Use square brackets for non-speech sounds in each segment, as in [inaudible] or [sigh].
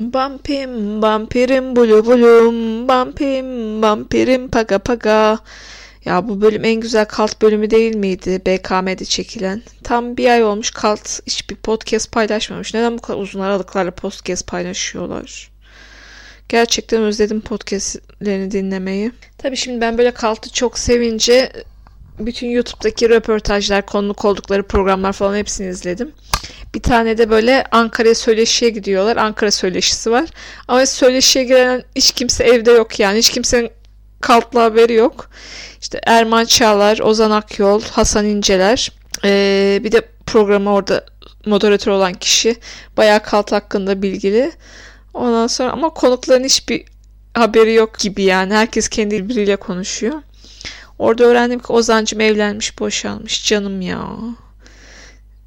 Bampim bampirim bulu bulum Bampim bampirim paga paga Ya bu bölüm en güzel kalt bölümü değil miydi BKM'de çekilen? Tam bir ay olmuş kalt hiçbir podcast paylaşmamış. Neden bu kadar uzun aralıklarla podcast paylaşıyorlar? Gerçekten özledim podcastlerini dinlemeyi. Tabii şimdi ben böyle kaltı çok sevince bütün YouTube'daki röportajlar, konuk oldukları programlar falan hepsini izledim. Bir tane de böyle Ankara söyleşiye gidiyorlar. Ankara söyleşisi var. Ama söyleşiye giren hiç kimse evde yok yani. Hiç kimsenin kaltla haberi yok. İşte Erman Çağlar, Ozan Akyol, Hasan İnceler. Ee, bir de programı orada moderatör olan kişi. Bayağı kalt hakkında bilgili. Ondan sonra ama konukların hiçbir haberi yok gibi yani. Herkes kendi birbiriyle konuşuyor. Orada öğrendim ki Ozancım evlenmiş, boşanmış. Canım ya.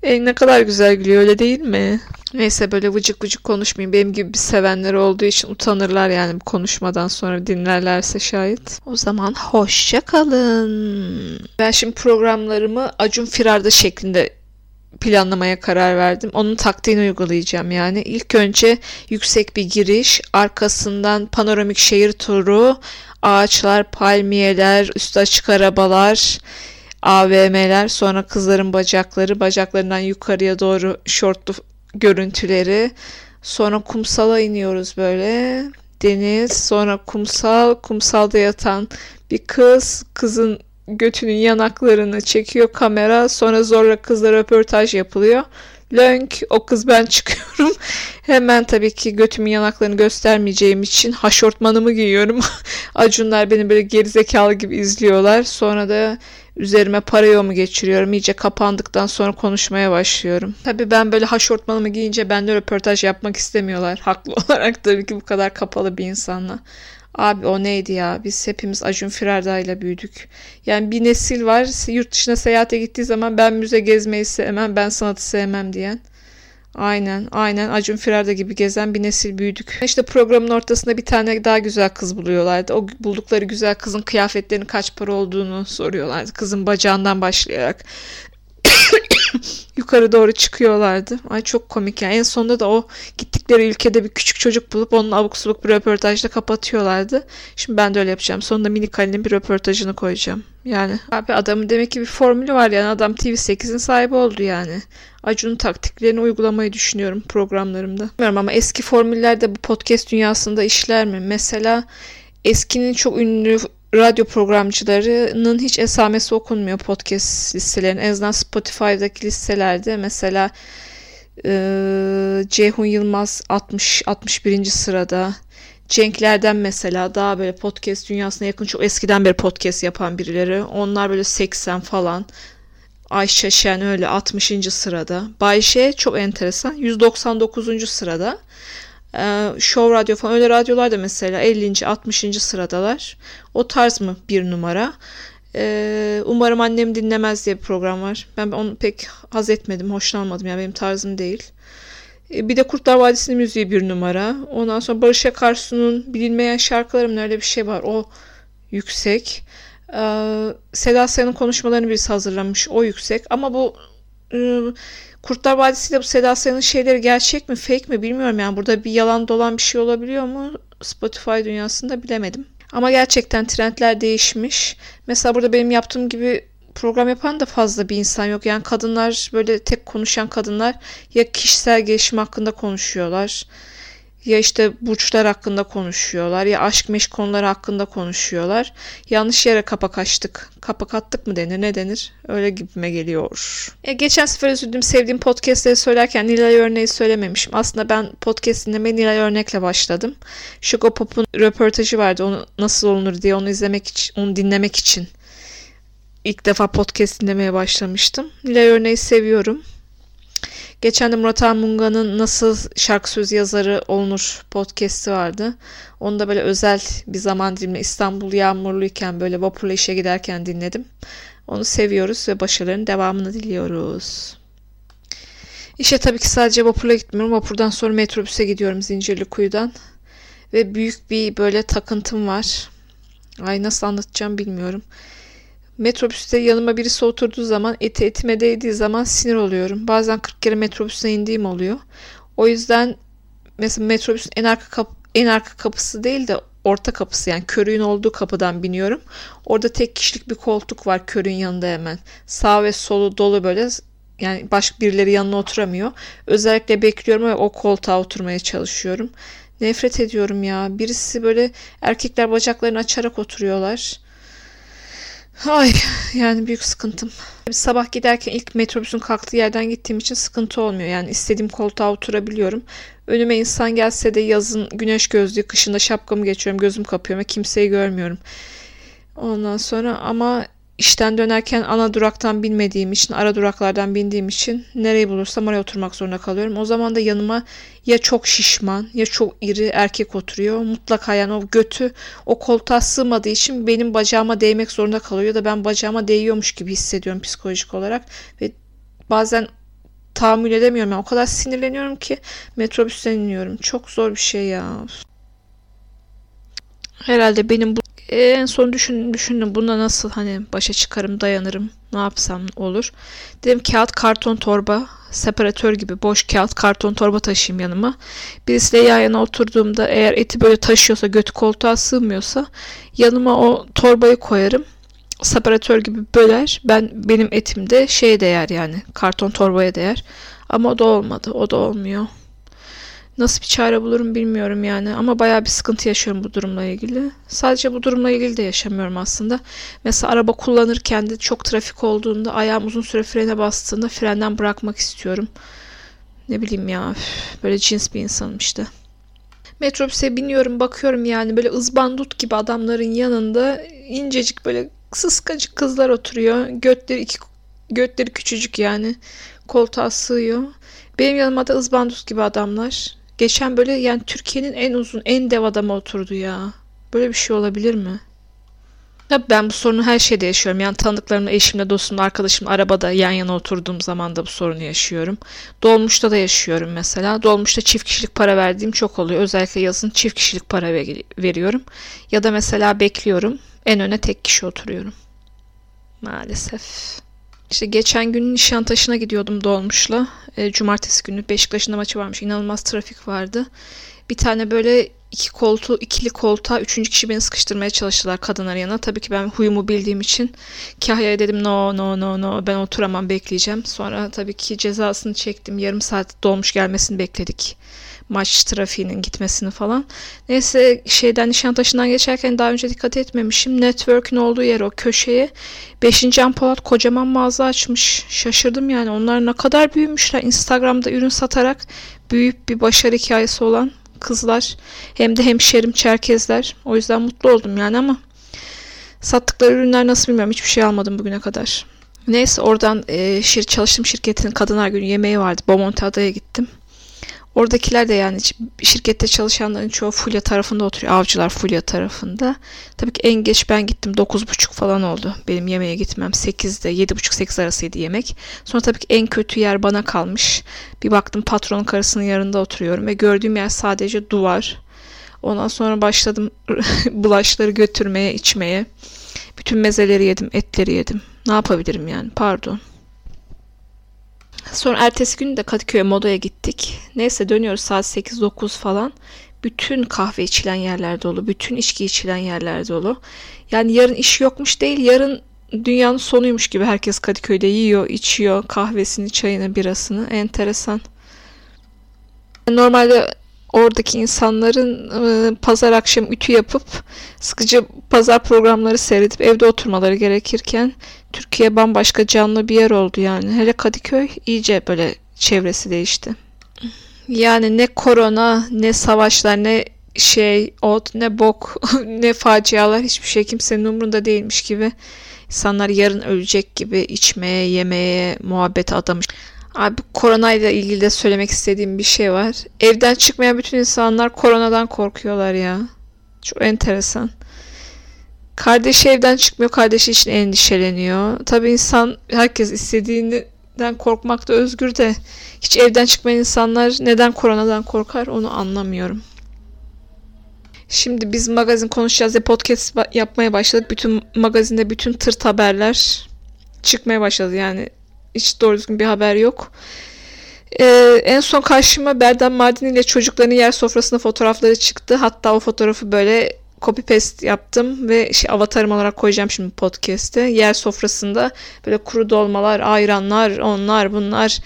E, ne kadar güzel gülüyor öyle değil mi? Neyse böyle vıcık vıcık konuşmayayım. Benim gibi bir sevenler olduğu için utanırlar yani bu konuşmadan sonra dinlerlerse şayet. O zaman hoşça kalın. Ben şimdi programlarımı Acun Firarda şeklinde planlamaya karar verdim. Onun taktiğini uygulayacağım yani. İlk önce yüksek bir giriş, arkasından panoramik şehir turu, ağaçlar, palmiyeler, üstü açık arabalar, AVM'ler, sonra kızların bacakları, bacaklarından yukarıya doğru şortlu görüntüleri. Sonra kumsala iniyoruz böyle. Deniz, sonra kumsal, kumsalda yatan bir kız, kızın götünün yanaklarını çekiyor kamera. Sonra zorla kızla röportaj yapılıyor. Lönk o kız ben çıkıyorum. [laughs] Hemen tabii ki götümün yanaklarını göstermeyeceğim için haşortmanımı giyiyorum. [laughs] Acunlar beni böyle gerizekalı gibi izliyorlar. Sonra da üzerime parayomu geçiriyorum. İyice kapandıktan sonra konuşmaya başlıyorum. Tabii ben böyle haşortmanımı giyince bende röportaj yapmak istemiyorlar. Haklı [laughs] olarak tabii ki bu kadar kapalı bir insanla. Abi o neydi ya? Biz hepimiz Acun Firarda ile büyüdük. Yani bir nesil var yurt dışına seyahate gittiği zaman ben müze gezmeyi sevmem, ben sanatı sevmem diyen. Aynen, aynen Acun Firarda gibi gezen bir nesil büyüdük. İşte programın ortasında bir tane daha güzel kız buluyorlardı. O buldukları güzel kızın kıyafetlerinin kaç para olduğunu soruyorlardı. Kızın bacağından başlayarak [coughs] yukarı doğru çıkıyorlardı. Ay çok komik yani. En sonunda da o gittikleri ülkede bir küçük çocuk bulup onun abuk subuk bir röportajla kapatıyorlardı. Şimdi ben de öyle yapacağım. Sonunda Minik Ali'nin bir röportajını koyacağım. Yani abi adamın demek ki bir formülü var yani. Adam TV8'in sahibi oldu yani. Acun'un taktiklerini uygulamayı düşünüyorum programlarımda. Bilmiyorum ama eski formüller de bu podcast dünyasında işler mi? Mesela eskinin çok ünlü radyo programcılarının hiç esamesi okunmuyor podcast listelerinin. En azından Spotify'daki listelerde mesela e, Ceyhun Yılmaz 60 61. sırada. Cenklerden mesela daha böyle podcast dünyasına yakın çok eskiden beri podcast yapan birileri. Onlar böyle 80 falan. Ayşe Şen öyle 60. sırada. Bayşe çok enteresan 199. sırada. Ee, Show Radyo falan öyle radyolar da mesela 50. 60. sıradalar. O tarz mı bir numara? Ee, umarım annem dinlemez diye bir program var. Ben onu pek haz etmedim, hoşlanmadım. Yani benim tarzım değil. Ee, bir de Kurtlar Vadisi'nin müziği bir numara. Ondan sonra Barış Akarsu'nun bilinmeyen şarkılarım öyle bir şey var. O yüksek. Ee, Seda Sayan'ın konuşmalarını birisi hazırlamış. O yüksek. Ama bu ıı, Kurtlar Vadisi'de bu Seda Sayan'ın şeyleri gerçek mi fake mi bilmiyorum yani burada bir yalan dolan bir şey olabiliyor mu Spotify dünyasında bilemedim. Ama gerçekten trendler değişmiş. Mesela burada benim yaptığım gibi program yapan da fazla bir insan yok. Yani kadınlar böyle tek konuşan kadınlar ya kişisel gelişim hakkında konuşuyorlar ya işte burçlar hakkında konuşuyorlar ya aşk meşk konuları hakkında konuşuyorlar. Yanlış yere kapak açtık. Kapak attık mı denir ne denir? Öyle gibime geliyor. E, geçen sefer üzüldüm sevdiğim podcastleri söylerken Nilay Örneği söylememişim. Aslında ben podcast dinlemeye Nilay Örnek'le başladım. Şugo Pop'un röportajı vardı onu nasıl olunur diye onu izlemek için, onu dinlemek için. ilk defa podcast dinlemeye başlamıştım. Nilay Örneği seviyorum. Geçen de Murat Armunga'nın Nasıl Şarkı Söz Yazarı Olunur podcast'i vardı. Onu da böyle özel bir zaman diliminde İstanbul yağmurluyken böyle vapurla işe giderken dinledim. Onu seviyoruz ve başarıların devamını diliyoruz. İşe tabii ki sadece vapurla gitmiyorum. Vapurdan sonra metrobüse gidiyorum Zincirlikuyu'dan. Ve büyük bir böyle takıntım var. Ay nasıl anlatacağım bilmiyorum. Metrobüste yanıma birisi oturduğu zaman eti etime değdiği zaman sinir oluyorum. Bazen 40 kere metrobüste indiğim oluyor. O yüzden mesela metrobüsün en arka kap en arka kapısı değil de orta kapısı yani körüğün olduğu kapıdan biniyorum. Orada tek kişilik bir koltuk var körüğün yanında hemen. Sağ ve solu dolu böyle yani başka birileri yanına oturamıyor. Özellikle bekliyorum ve o koltuğa oturmaya çalışıyorum. Nefret ediyorum ya. Birisi böyle erkekler bacaklarını açarak oturuyorlar. Ay yani büyük sıkıntım. Sabah giderken ilk metrobüsün kalktığı yerden gittiğim için sıkıntı olmuyor. Yani istediğim koltuğa oturabiliyorum. Önüme insan gelse de yazın güneş gözlüğü, kışında şapkamı geçiyorum, gözüm kapıyorum ve kimseyi görmüyorum. Ondan sonra ama işten dönerken ana duraktan binmediğim için, ara duraklardan bindiğim için nereyi bulursam oraya oturmak zorunda kalıyorum. O zaman da yanıma ya çok şişman ya çok iri erkek oturuyor. Mutlaka yani o götü o koltuğa sığmadığı için benim bacağıma değmek zorunda kalıyor da ben bacağıma değiyormuş gibi hissediyorum psikolojik olarak ve bazen tahammül edemiyorum. Yani o kadar sinirleniyorum ki metrobüsten iniyorum. Çok zor bir şey ya. Herhalde benim bu en son düşün, düşündüm bunda nasıl hani başa çıkarım dayanırım ne yapsam olur. Dedim kağıt karton torba separatör gibi boş kağıt karton torba taşıyayım yanıma. Birisiyle yan yana oturduğumda eğer eti böyle taşıyorsa götü koltuğa sığmıyorsa yanıma o torbayı koyarım. Separatör gibi böler. Ben benim etimde şey değer yani karton torbaya değer. Ama o da olmadı. O da olmuyor. Nasıl bir çare bulurum bilmiyorum yani ama bayağı bir sıkıntı yaşıyorum bu durumla ilgili. Sadece bu durumla ilgili de yaşamıyorum aslında. Mesela araba kullanırken de çok trafik olduğunda ayağım uzun süre frene bastığında frenden bırakmak istiyorum. Ne bileyim ya böyle cins bir insanım işte. Metrobüse biniyorum bakıyorum yani böyle ızbandut gibi adamların yanında incecik böyle sıskacık kızlar oturuyor. Götleri iki götleri küçücük yani koltuğa sığıyor. Benim yanıma da ızbandut gibi adamlar. Geçen böyle yani Türkiye'nin en uzun, en dev adamı oturdu ya. Böyle bir şey olabilir mi? Tabii ben bu sorunu her şeyde yaşıyorum. Yani tanıdıklarımla, eşimle, dostumla, arkadaşımla arabada yan yana oturduğum zaman da bu sorunu yaşıyorum. Dolmuşta da yaşıyorum mesela. Dolmuşta çift kişilik para verdiğim çok oluyor. Özellikle yazın çift kişilik para veriyorum. Ya da mesela bekliyorum. En öne tek kişi oturuyorum. Maalesef. İşte geçen gün Nişantaşı'na gidiyordum dolmuşla. E, cumartesi günü Beşiktaş'ın maçı varmış. İnanılmaz trafik vardı. Bir tane böyle iki koltuğu, ikili koltuğa üçüncü kişi beni sıkıştırmaya çalıştılar kadınlar yana. Tabii ki ben huyumu bildiğim için Kahya'ya dedim no no no no ben oturamam bekleyeceğim. Sonra tabii ki cezasını çektim. Yarım saat dolmuş gelmesini bekledik maç trafiğinin gitmesini falan. Neyse şeyden Nişantaşı'ndan geçerken daha önce dikkat etmemişim. Network'ün olduğu yer o köşeye 5. Polat kocaman mağaza açmış. Şaşırdım yani. Onlar ne kadar büyümüşler. Instagram'da ürün satarak büyük bir başarı hikayesi olan kızlar. Hem de hemşerim Çerkezler. O yüzden mutlu oldum yani ama sattıkları ürünler nasıl bilmiyorum. Hiçbir şey almadım bugüne kadar. Neyse oradan e, şir, çalıştığım şirketin Kadınlar Günü yemeği vardı. Bomonti Adaya gittim. Oradakiler de yani şirkette çalışanların çoğu Fulya tarafında oturuyor. Avcılar Fulya tarafında. Tabii ki en geç ben gittim. 9.30 falan oldu. Benim yemeğe gitmem. 8'de 7.30-8 arasıydı yemek. Sonra tabii ki en kötü yer bana kalmış. Bir baktım patronun karısının yanında oturuyorum ve gördüğüm yer sadece duvar. Ondan sonra başladım [laughs] bulaşları götürmeye, içmeye. Bütün mezeleri yedim, etleri yedim. Ne yapabilirim yani? Pardon. Sonra ertesi gün de Kadıköy'e modaya gittik. Neyse dönüyoruz saat 8-9 falan. Bütün kahve içilen yerler dolu. Bütün içki içilen yerler dolu. Yani yarın iş yokmuş değil. Yarın dünyanın sonuymuş gibi herkes Kadıköy'de yiyor, içiyor kahvesini, çayını, birasını. Enteresan. Normalde oradaki insanların e, pazar akşam ütü yapıp sıkıcı pazar programları seyredip evde oturmaları gerekirken Türkiye bambaşka canlı bir yer oldu yani. Hele Kadıköy iyice böyle çevresi değişti. Yani ne korona, ne savaşlar, ne şey, ot, ne bok, [laughs] ne facialar hiçbir şey kimsenin umurunda değilmiş gibi. İnsanlar yarın ölecek gibi içmeye, yemeye, muhabbete adamış. Abi koronayla ilgili de söylemek istediğim bir şey var. Evden çıkmayan bütün insanlar koronadan korkuyorlar ya. Çok enteresan. Kardeşi evden çıkmıyor, kardeşi için endişeleniyor. Tabii insan herkes istediğinden korkmakta özgür de hiç evden çıkmayan insanlar neden koronadan korkar onu anlamıyorum. Şimdi biz magazin konuşacağız diye podcast yapmaya başladık. Bütün magazinde bütün tırt haberler çıkmaya başladı. Yani hiç doğru düzgün bir haber yok. Ee, en son karşıma Berdan Mardin ile çocukların yer sofrasında fotoğrafları çıktı. Hatta o fotoğrafı böyle copy paste yaptım ve şey avatarım olarak koyacağım şimdi podcast'te. Yer sofrasında böyle kuru dolmalar, ayranlar, onlar bunlar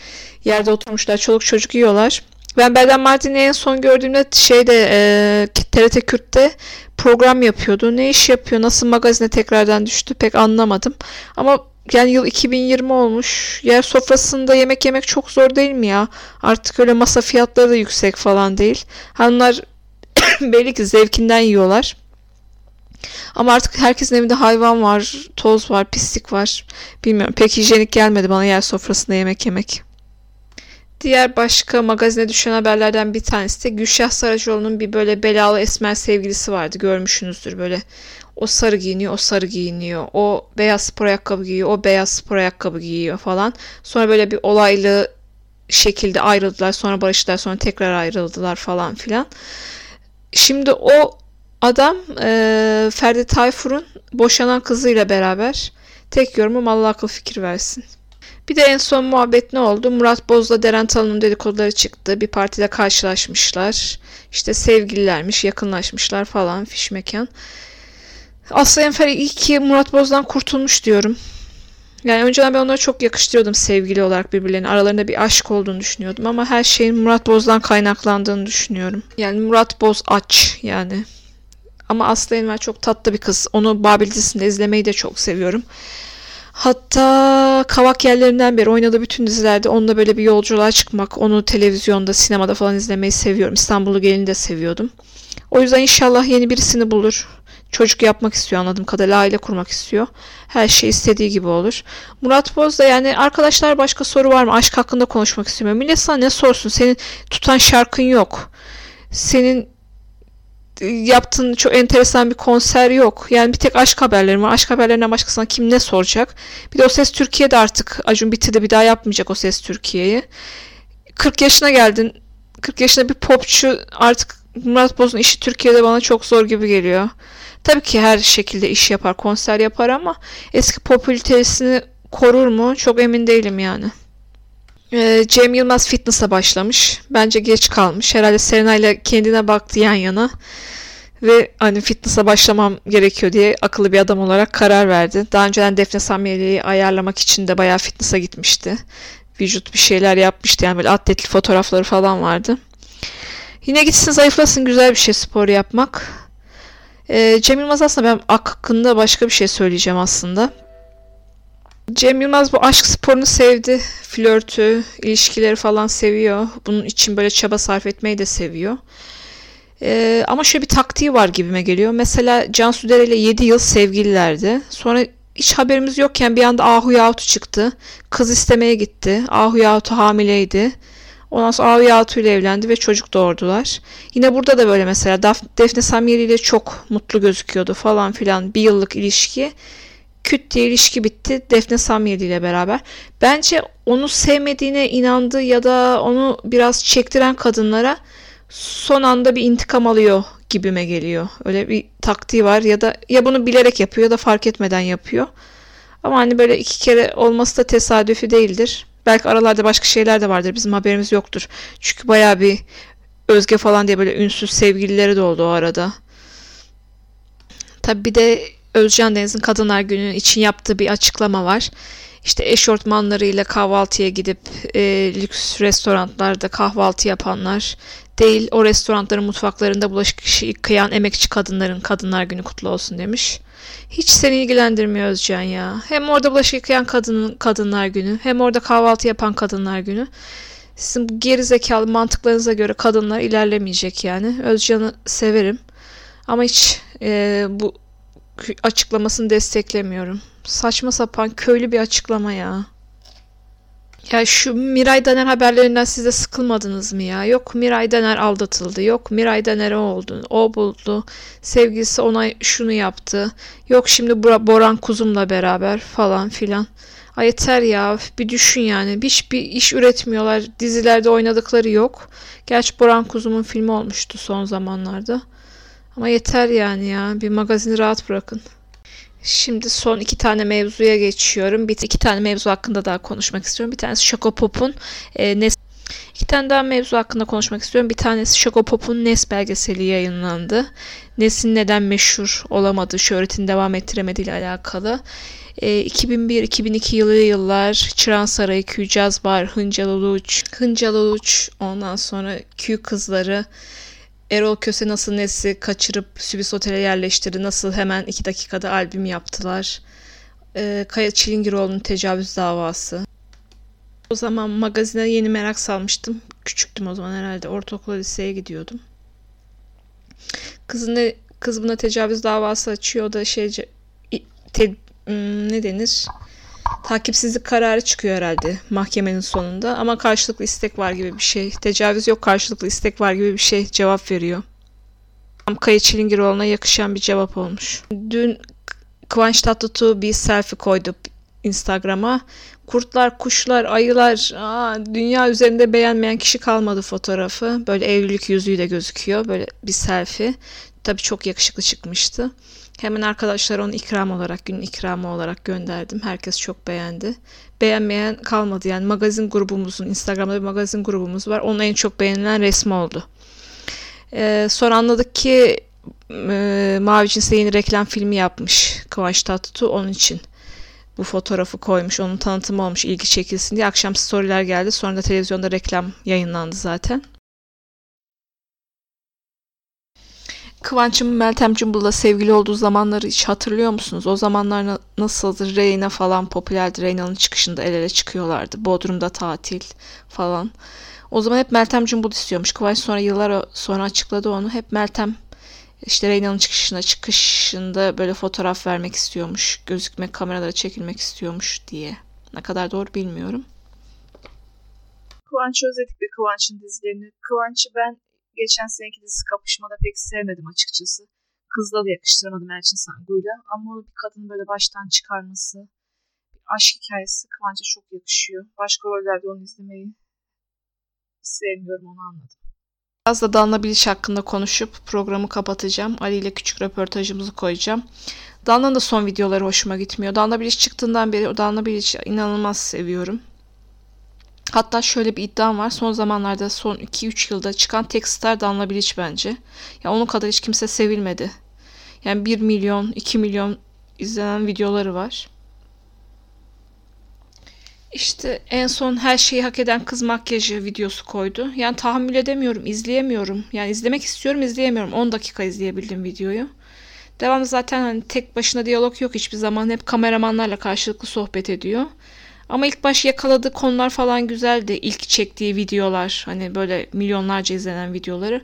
yerde oturmuşlar. Çoluk çocuk yiyorlar. Ben Berdan Mardin'i en son gördüğümde şeyde e, TRT Kürt'te program yapıyordu. Ne iş yapıyor? Nasıl magazine tekrardan düştü pek anlamadım. Ama yani yıl 2020 olmuş. Yer sofrasında yemek yemek çok zor değil mi ya? Artık öyle masa fiyatları da yüksek falan değil. Hanımlar [coughs] belli ki zevkinden yiyorlar. Ama artık herkesin evinde hayvan var, toz var, pislik var. Bilmiyorum pek hijyenik gelmedi bana yer sofrasında yemek yemek. Diğer başka magazine düşen haberlerden bir tanesi de Gülşah Saracoğlu'nun bir böyle belalı esmer sevgilisi vardı. Görmüşsünüzdür böyle. O sarı giyiniyor, o sarı giyiniyor. O beyaz spor ayakkabı giyiyor, o beyaz spor ayakkabı giyiyor falan. Sonra böyle bir olaylı şekilde ayrıldılar. Sonra barıştılar, sonra tekrar ayrıldılar falan filan. Şimdi o adam e, Ferdi Tayfur'un boşanan kızıyla beraber. Tek yorumum Allah akıl fikir versin. Bir de en son muhabbet ne oldu? Murat Boz'la Deren Talan'ın dedikoduları çıktı. Bir partide karşılaşmışlar. İşte sevgililermiş, yakınlaşmışlar falan fiş mekan. Aslı Enfer iyi ki Murat Boz'dan kurtulmuş diyorum. Yani önceden ben onları çok yakıştırıyordum sevgili olarak birbirlerine. Aralarında bir aşk olduğunu düşünüyordum ama her şeyin Murat Boz'dan kaynaklandığını düşünüyorum. Yani Murat Boz aç yani. Ama Aslı Enver çok tatlı bir kız. Onu Babil dizisinde izlemeyi de çok seviyorum. Hatta Kavak yerlerinden beri oynadığı bütün dizilerde onunla böyle bir yolculuğa çıkmak, onu televizyonda, sinemada falan izlemeyi seviyorum. İstanbul'u gelini de seviyordum. O yüzden inşallah yeni birisini bulur. Çocuk yapmak istiyor anladığım kadarıyla aile kurmak istiyor. Her şey istediği gibi olur. Murat Boz da yani arkadaşlar başka soru var mı? Aşk hakkında konuşmak istemiyor. Millet sana ne sorsun? Senin tutan şarkın yok. Senin yaptığın çok enteresan bir konser yok. Yani bir tek aşk haberleri var. Aşk haberlerinden başkasına kim ne soracak? Bir de o Ses Türkiye'de artık Acun bitti de bir daha yapmayacak o Ses Türkiye'yi. 40 yaşına geldin. 40 yaşında bir popçu artık Murat Boz'un işi Türkiye'de bana çok zor gibi geliyor. Tabii ki her şekilde iş yapar, konser yapar ama eski popülaritesini korur mu? Çok emin değilim yani. Ee, Cem Yılmaz fitness'a başlamış. Bence geç kalmış. Herhalde Serena ile kendine baktı yan yana. Ve hani fitness'a başlamam gerekiyor diye akıllı bir adam olarak karar verdi. Daha önceden Defne Samyeli'yi ayarlamak için de bayağı fitness'a gitmişti. Vücut bir şeyler yapmıştı. Yani böyle atletli fotoğrafları falan vardı. Yine gitsin zayıflasın güzel bir şey spor yapmak. Ee, Cem Yılmaz aslında ben hakkında başka bir şey söyleyeceğim aslında. Cem Yılmaz bu aşk sporunu sevdi. Flörtü, ilişkileri falan seviyor. Bunun için böyle çaba sarf etmeyi de seviyor. Ee, ama şöyle bir taktiği var gibime geliyor. Mesela Cansu Dere ile 7 yıl sevgililerdi. Sonra hiç haberimiz yokken bir anda Ahu Yahutu çıktı. Kız istemeye gitti. Ahu Yahutu hamileydi. Ondan sonra Ahu Yahutu ile evlendi ve çocuk doğurdular. Yine burada da böyle mesela Defne Samyeli ile çok mutlu gözüküyordu falan filan bir yıllık ilişki küt diye ilişki bitti Defne Samyeli ile beraber. Bence onu sevmediğine inandı ya da onu biraz çektiren kadınlara son anda bir intikam alıyor gibime geliyor. Öyle bir taktiği var ya da ya bunu bilerek yapıyor ya da fark etmeden yapıyor. Ama hani böyle iki kere olması da tesadüfi değildir. Belki aralarda başka şeyler de vardır. Bizim haberimiz yoktur. Çünkü baya bir Özge falan diye böyle ünsüz sevgilileri de oldu o arada. Tabi bir de Özcan Deniz'in Kadınlar Günü için yaptığı bir açıklama var. İşte eşortmanlarıyla kahvaltıya gidip e, lüks restoranlarda kahvaltı yapanlar değil o restoranların mutfaklarında bulaşık yıkayan emekçi kadınların Kadınlar Günü kutlu olsun demiş. Hiç seni ilgilendirmiyor Özcan ya. Hem orada bulaşık yıkayan kadının Kadınlar Günü hem orada kahvaltı yapan Kadınlar Günü. Sizin bu geri zekalı mantıklarınıza göre kadınlar ilerlemeyecek yani. Özcan'ı severim. Ama hiç e, bu açıklamasını desteklemiyorum. Saçma sapan köylü bir açıklama ya. Ya şu Miray Daner haberlerinden siz de sıkılmadınız mı ya? Yok Miray Daner aldatıldı. Yok Miray Daner o oldu. O buldu. Sevgilisi ona şunu yaptı. Yok şimdi Boran Kuzum'la beraber falan filan. Ay yeter ya. Bir düşün yani. Hiçbir iş üretmiyorlar. Dizilerde oynadıkları yok. Gerçi Boran Kuzum'un filmi olmuştu son zamanlarda. Ama yeter yani ya. Bir magazini rahat bırakın. Şimdi son iki tane mevzuya geçiyorum. Bir iki tane mevzu hakkında daha konuşmak istiyorum. Bir tanesi Şokopop'un e, ne İki tane daha mevzu hakkında konuşmak istiyorum. Bir tanesi Şokopop'un Nes belgeseli yayınlandı. Nes'in neden meşhur olamadığı, şöhretini devam ettiremediği ile alakalı. E, 2001-2002 yılı yıllar Çırağan Sarayı, Jazz Bar, Hıncal Uluç, Hıncal Uluç, ondan sonra Q Kızları, Erol Köse nasıl Nes'i kaçırıp Sübis Otel'e yerleştirdi, nasıl hemen iki dakikada albüm yaptılar. E, Kaya Çilingiroğlu'nun tecavüz davası. O zaman magazine yeni merak salmıştım. Küçüktüm o zaman herhalde. Ortaokula liseye gidiyordum. Kızın kız buna tecavüz davası açıyor. O da şey te, hmm, ne denir? Takipsizlik kararı çıkıyor herhalde mahkemenin sonunda. Ama karşılıklı istek var gibi bir şey. Tecavüz yok karşılıklı istek var gibi bir şey cevap veriyor. Kaya Çilingiroğlu'na yakışan bir cevap olmuş. Dün Kıvanç Tatlıtuğ bir selfie koydu Instagram'a. Kurtlar, kuşlar, ayılar, aa, dünya üzerinde beğenmeyen kişi kalmadı fotoğrafı. Böyle evlilik yüzüğü gözüküyor. Böyle bir selfie. Tabii çok yakışıklı çıkmıştı. Hemen arkadaşlar onu ikram olarak, gün ikramı olarak gönderdim. Herkes çok beğendi. Beğenmeyen kalmadı. Yani magazin grubumuzun, Instagram'da bir magazin grubumuz var. Onun en çok beğenilen resmi oldu. Ee, sonra anladık ki e, Mavi Cins'e reklam filmi yapmış Kıvanç Tatlıtuğ onun için bu fotoğrafı koymuş. Onun tanıtımı olmuş ilgi çekilsin diye. Akşam storyler geldi. Sonra da televizyonda reklam yayınlandı zaten. Kıvanç'ın Meltem Cumbul'la sevgili olduğu zamanları hiç hatırlıyor musunuz? O zamanlar na- nasıldı? Reyna falan popülerdi. Reyna'nın çıkışında el ele çıkıyorlardı. Bodrum'da tatil falan. O zaman hep Meltem Cumbul istiyormuş. Kıvanç sonra yıllar sonra açıkladı onu. Hep Meltem işte Reyna'nın çıkışına çıkışında böyle fotoğraf vermek istiyormuş. Gözükmek, kameralara çekilmek istiyormuş diye. Ne kadar doğru bilmiyorum. Kıvanç'ı özledik ve Kıvanç'ın dizilerini. Kıvanç'ı ben geçen seneki dizisi kapışmada pek sevmedim açıkçası. Kızla da yakıştıramadım Elçin Sangu'yla. Ama bir kadın böyle baştan çıkarması, bir aşk hikayesi Kıvanç'a çok yakışıyor. Başka rollerde onu izlemeyi sevmiyorum onu anladım. Biraz da Danla Bilic hakkında konuşup programı kapatacağım. Ali ile küçük röportajımızı koyacağım. Danla'nın da son videoları hoşuma gitmiyor. Danla Bilic çıktığından beri Danla Bilic'i inanılmaz seviyorum. Hatta şöyle bir iddiam var. Son zamanlarda son 2-3 yılda çıkan tek star Danla Bilic bence. Ya onun kadar hiç kimse sevilmedi. Yani 1 milyon, 2 milyon izlenen videoları var. İşte en son her şeyi hak eden kız makyajı videosu koydu. Yani tahammül edemiyorum, izleyemiyorum. Yani izlemek istiyorum, izleyemiyorum. 10 dakika izleyebildim videoyu. Devamlı zaten hani tek başına diyalog yok hiçbir zaman. Hep kameramanlarla karşılıklı sohbet ediyor. Ama ilk baş yakaladığı konular falan güzeldi. İlk çektiği videolar hani böyle milyonlarca izlenen videoları.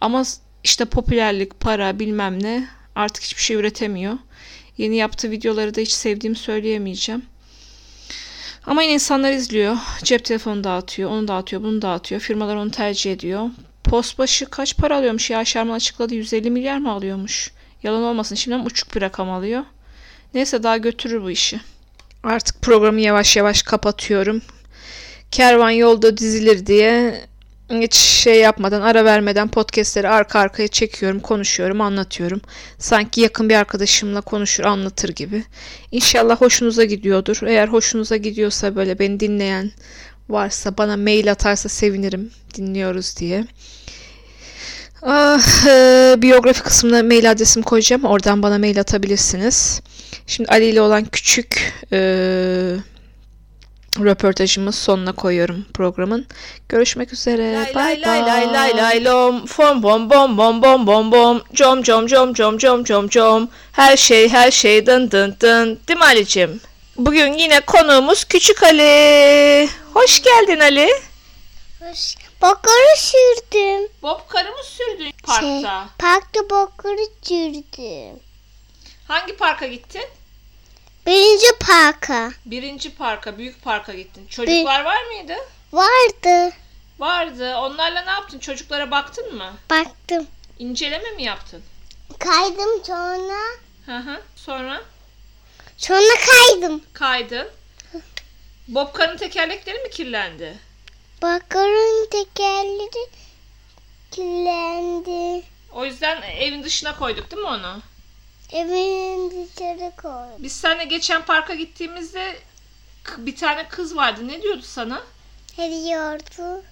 Ama işte popülerlik, para bilmem ne artık hiçbir şey üretemiyor. Yeni yaptığı videoları da hiç sevdiğimi söyleyemeyeceğim. Ama yine insanlar izliyor. Cep telefonu dağıtıyor, onu dağıtıyor, bunu dağıtıyor. Firmalar onu tercih ediyor. Post başı kaç para alıyormuş ya? Şerman açıkladı 150 milyar mı alıyormuş? Yalan olmasın şimdiden uçuk bir rakam alıyor. Neyse daha götürür bu işi. Artık programı yavaş yavaş kapatıyorum. Kervan yolda dizilir diye hiç şey yapmadan, ara vermeden podcastleri arka arkaya çekiyorum, konuşuyorum, anlatıyorum. Sanki yakın bir arkadaşımla konuşur, anlatır gibi. İnşallah hoşunuza gidiyordur. Eğer hoşunuza gidiyorsa böyle beni dinleyen varsa bana mail atarsa sevinirim dinliyoruz diye. Ah, e, biyografi kısmına mail adresimi koyacağım. Oradan bana mail atabilirsiniz. Şimdi Ali ile olan küçük e, röportajımız sonuna koyuyorum programın. Görüşmek üzere. Lay bye lay lay lay lay lom. Fom bom bom bom bom bom bom. Com com com com com com com. Her şey her şey dın dın dın. Değil mi Ali'cim? Bugün yine konuğumuz Küçük Ali. Hoş geldin Ali. Hoş. Bokları sürdüm. Bobkarı mı sürdün parkta? Şey, parkta bokları sürdüm. Hangi parka gittin? Birinci parka. Birinci parka, büyük parka gittin. Çocuklar var mıydı? Vardı. Vardı. Onlarla ne yaptın? Çocuklara baktın mı? Baktım. İnceleme mi yaptın? Kaydım sonra. Hı hı. Sonra Sonra kaydım. kaydın. Bobkarın tekerlekleri mi kirlendi? Bokların tekerleri kirlendi. O yüzden evin dışına koyduk değil mi onu? Evin dışarı koydum. Biz seninle geçen parka gittiğimizde bir tane kız vardı. Ne diyordu sana? Hediyordu.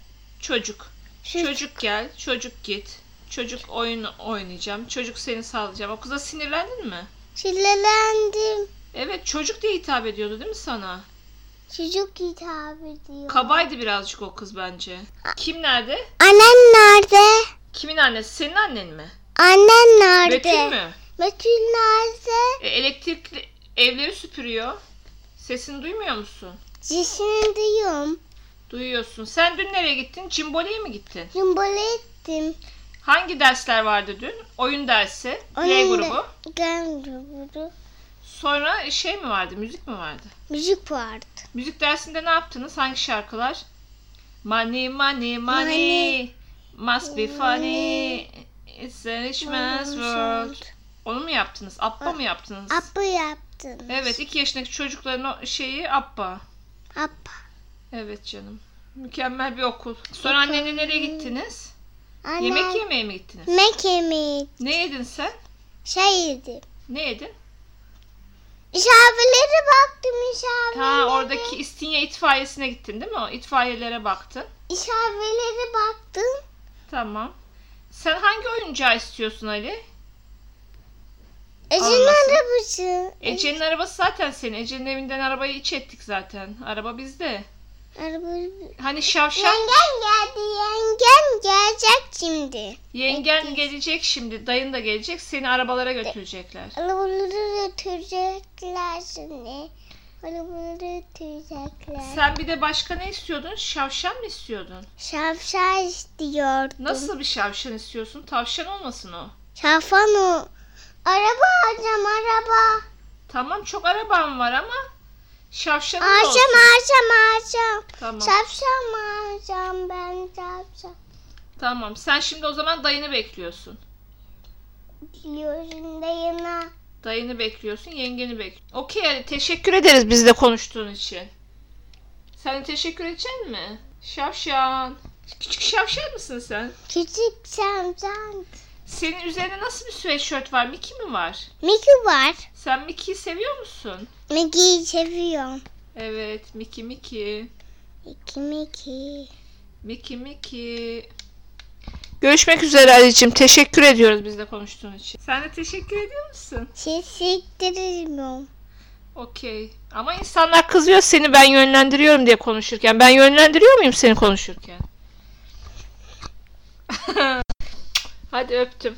Çocuk. Şu- Çocuk gel, çocuk git. Çocuk oyun oynayacağım. Çocuk seni sallayacağım. O kıza sinirlendin mi? Sinirlendim. Evet çocuk diye hitap ediyordu değil mi sana? Çocuk hitap ediyor. Kabaydı birazcık o kız bence. Kim nerede? Annen nerede? Kimin annesi? Senin annen mi? Annen nerede? Betül mü? Betül nerede? E, elektrikli evleri süpürüyor. Sesini duymuyor musun? Sesini duyuyorum. Duyuyorsun. Sen dün nereye gittin? Cimboli'ye mi gittin? Cumbala ettim. Hangi dersler vardı dün? Oyun dersi, play Onun da- grubu. Gel grubu. Sonra şey mi vardı? Müzik mi vardı? Müzik vardı. Müzik dersinde ne yaptınız? Hangi şarkılar? Money, money, money. Money. Must be funny. It's a rich man's world. Onu mu yaptınız? Appa mı yaptınız? Appa yaptın. Evet, iki yaşındaki çocukların o şeyi Appa. Appa. Evet canım. Mükemmel bir okul. Sonra annenle nereye gittiniz? Anne. Yemek yemeye mi gittiniz? Yemek yemeği. Ne yedin sen? Şey yedim. Ne yedin? İşaretlere baktım işaretlere. Ha oradaki İstinye itfaiyesine gittin değil mi? O itfaiyelere baktın. İşaretlere baktım. Tamam. Sen hangi oyuncağı istiyorsun Ali? Ece'nin arabası. Ece'nin arabası zaten senin. Ece'nin evinden arabayı iç ettik zaten. Araba bizde. Araba. Hani şavşak Yengem geldi. Yengem gelecek şimdi. yengen gelecek şimdi. Dayın da gelecek. Seni arabalara götürecekler. Arabaları götürecekler şimdi. Arabaları götürecekler. Sen bir de başka ne istiyordun? Şavşan mı istiyordun? Şapşal istiyordum. Nasıl bir şavşan istiyorsun? Tavşan olmasın o. Şafan o. Araba alacağım araba. Tamam çok araban var ama şavşanın da Alacağım olsun. alacağım alacağım. Tamam. Şapşal alacağım ben şapşal. Tamam. Sen şimdi o zaman dayını bekliyorsun. Diyorsun dayına. Dayını bekliyorsun, yengeni bekliyorsun. Okey Ali teşekkür ederiz bizle konuştuğun için. Sen de teşekkür edecek mi? Şavşan. Küçük şavşan mısın sen? Küçük şamcan. Senin üzerinde nasıl bir sweatshirt var? Mickey mi var? Mickey var. Sen Mickey'i seviyor musun? Mickey'i seviyorum. Evet, Mickey Mickey. Mickey Mickey. Mickey Mickey. Görüşmek üzere Ali'cim. Teşekkür ediyoruz bizle konuştuğun için. Sen de teşekkür ediyor musun? Teşekkür Okey. Ama insanlar kızıyor seni ben yönlendiriyorum diye konuşurken. Ben yönlendiriyor muyum seni konuşurken? [laughs] Hadi öptüm.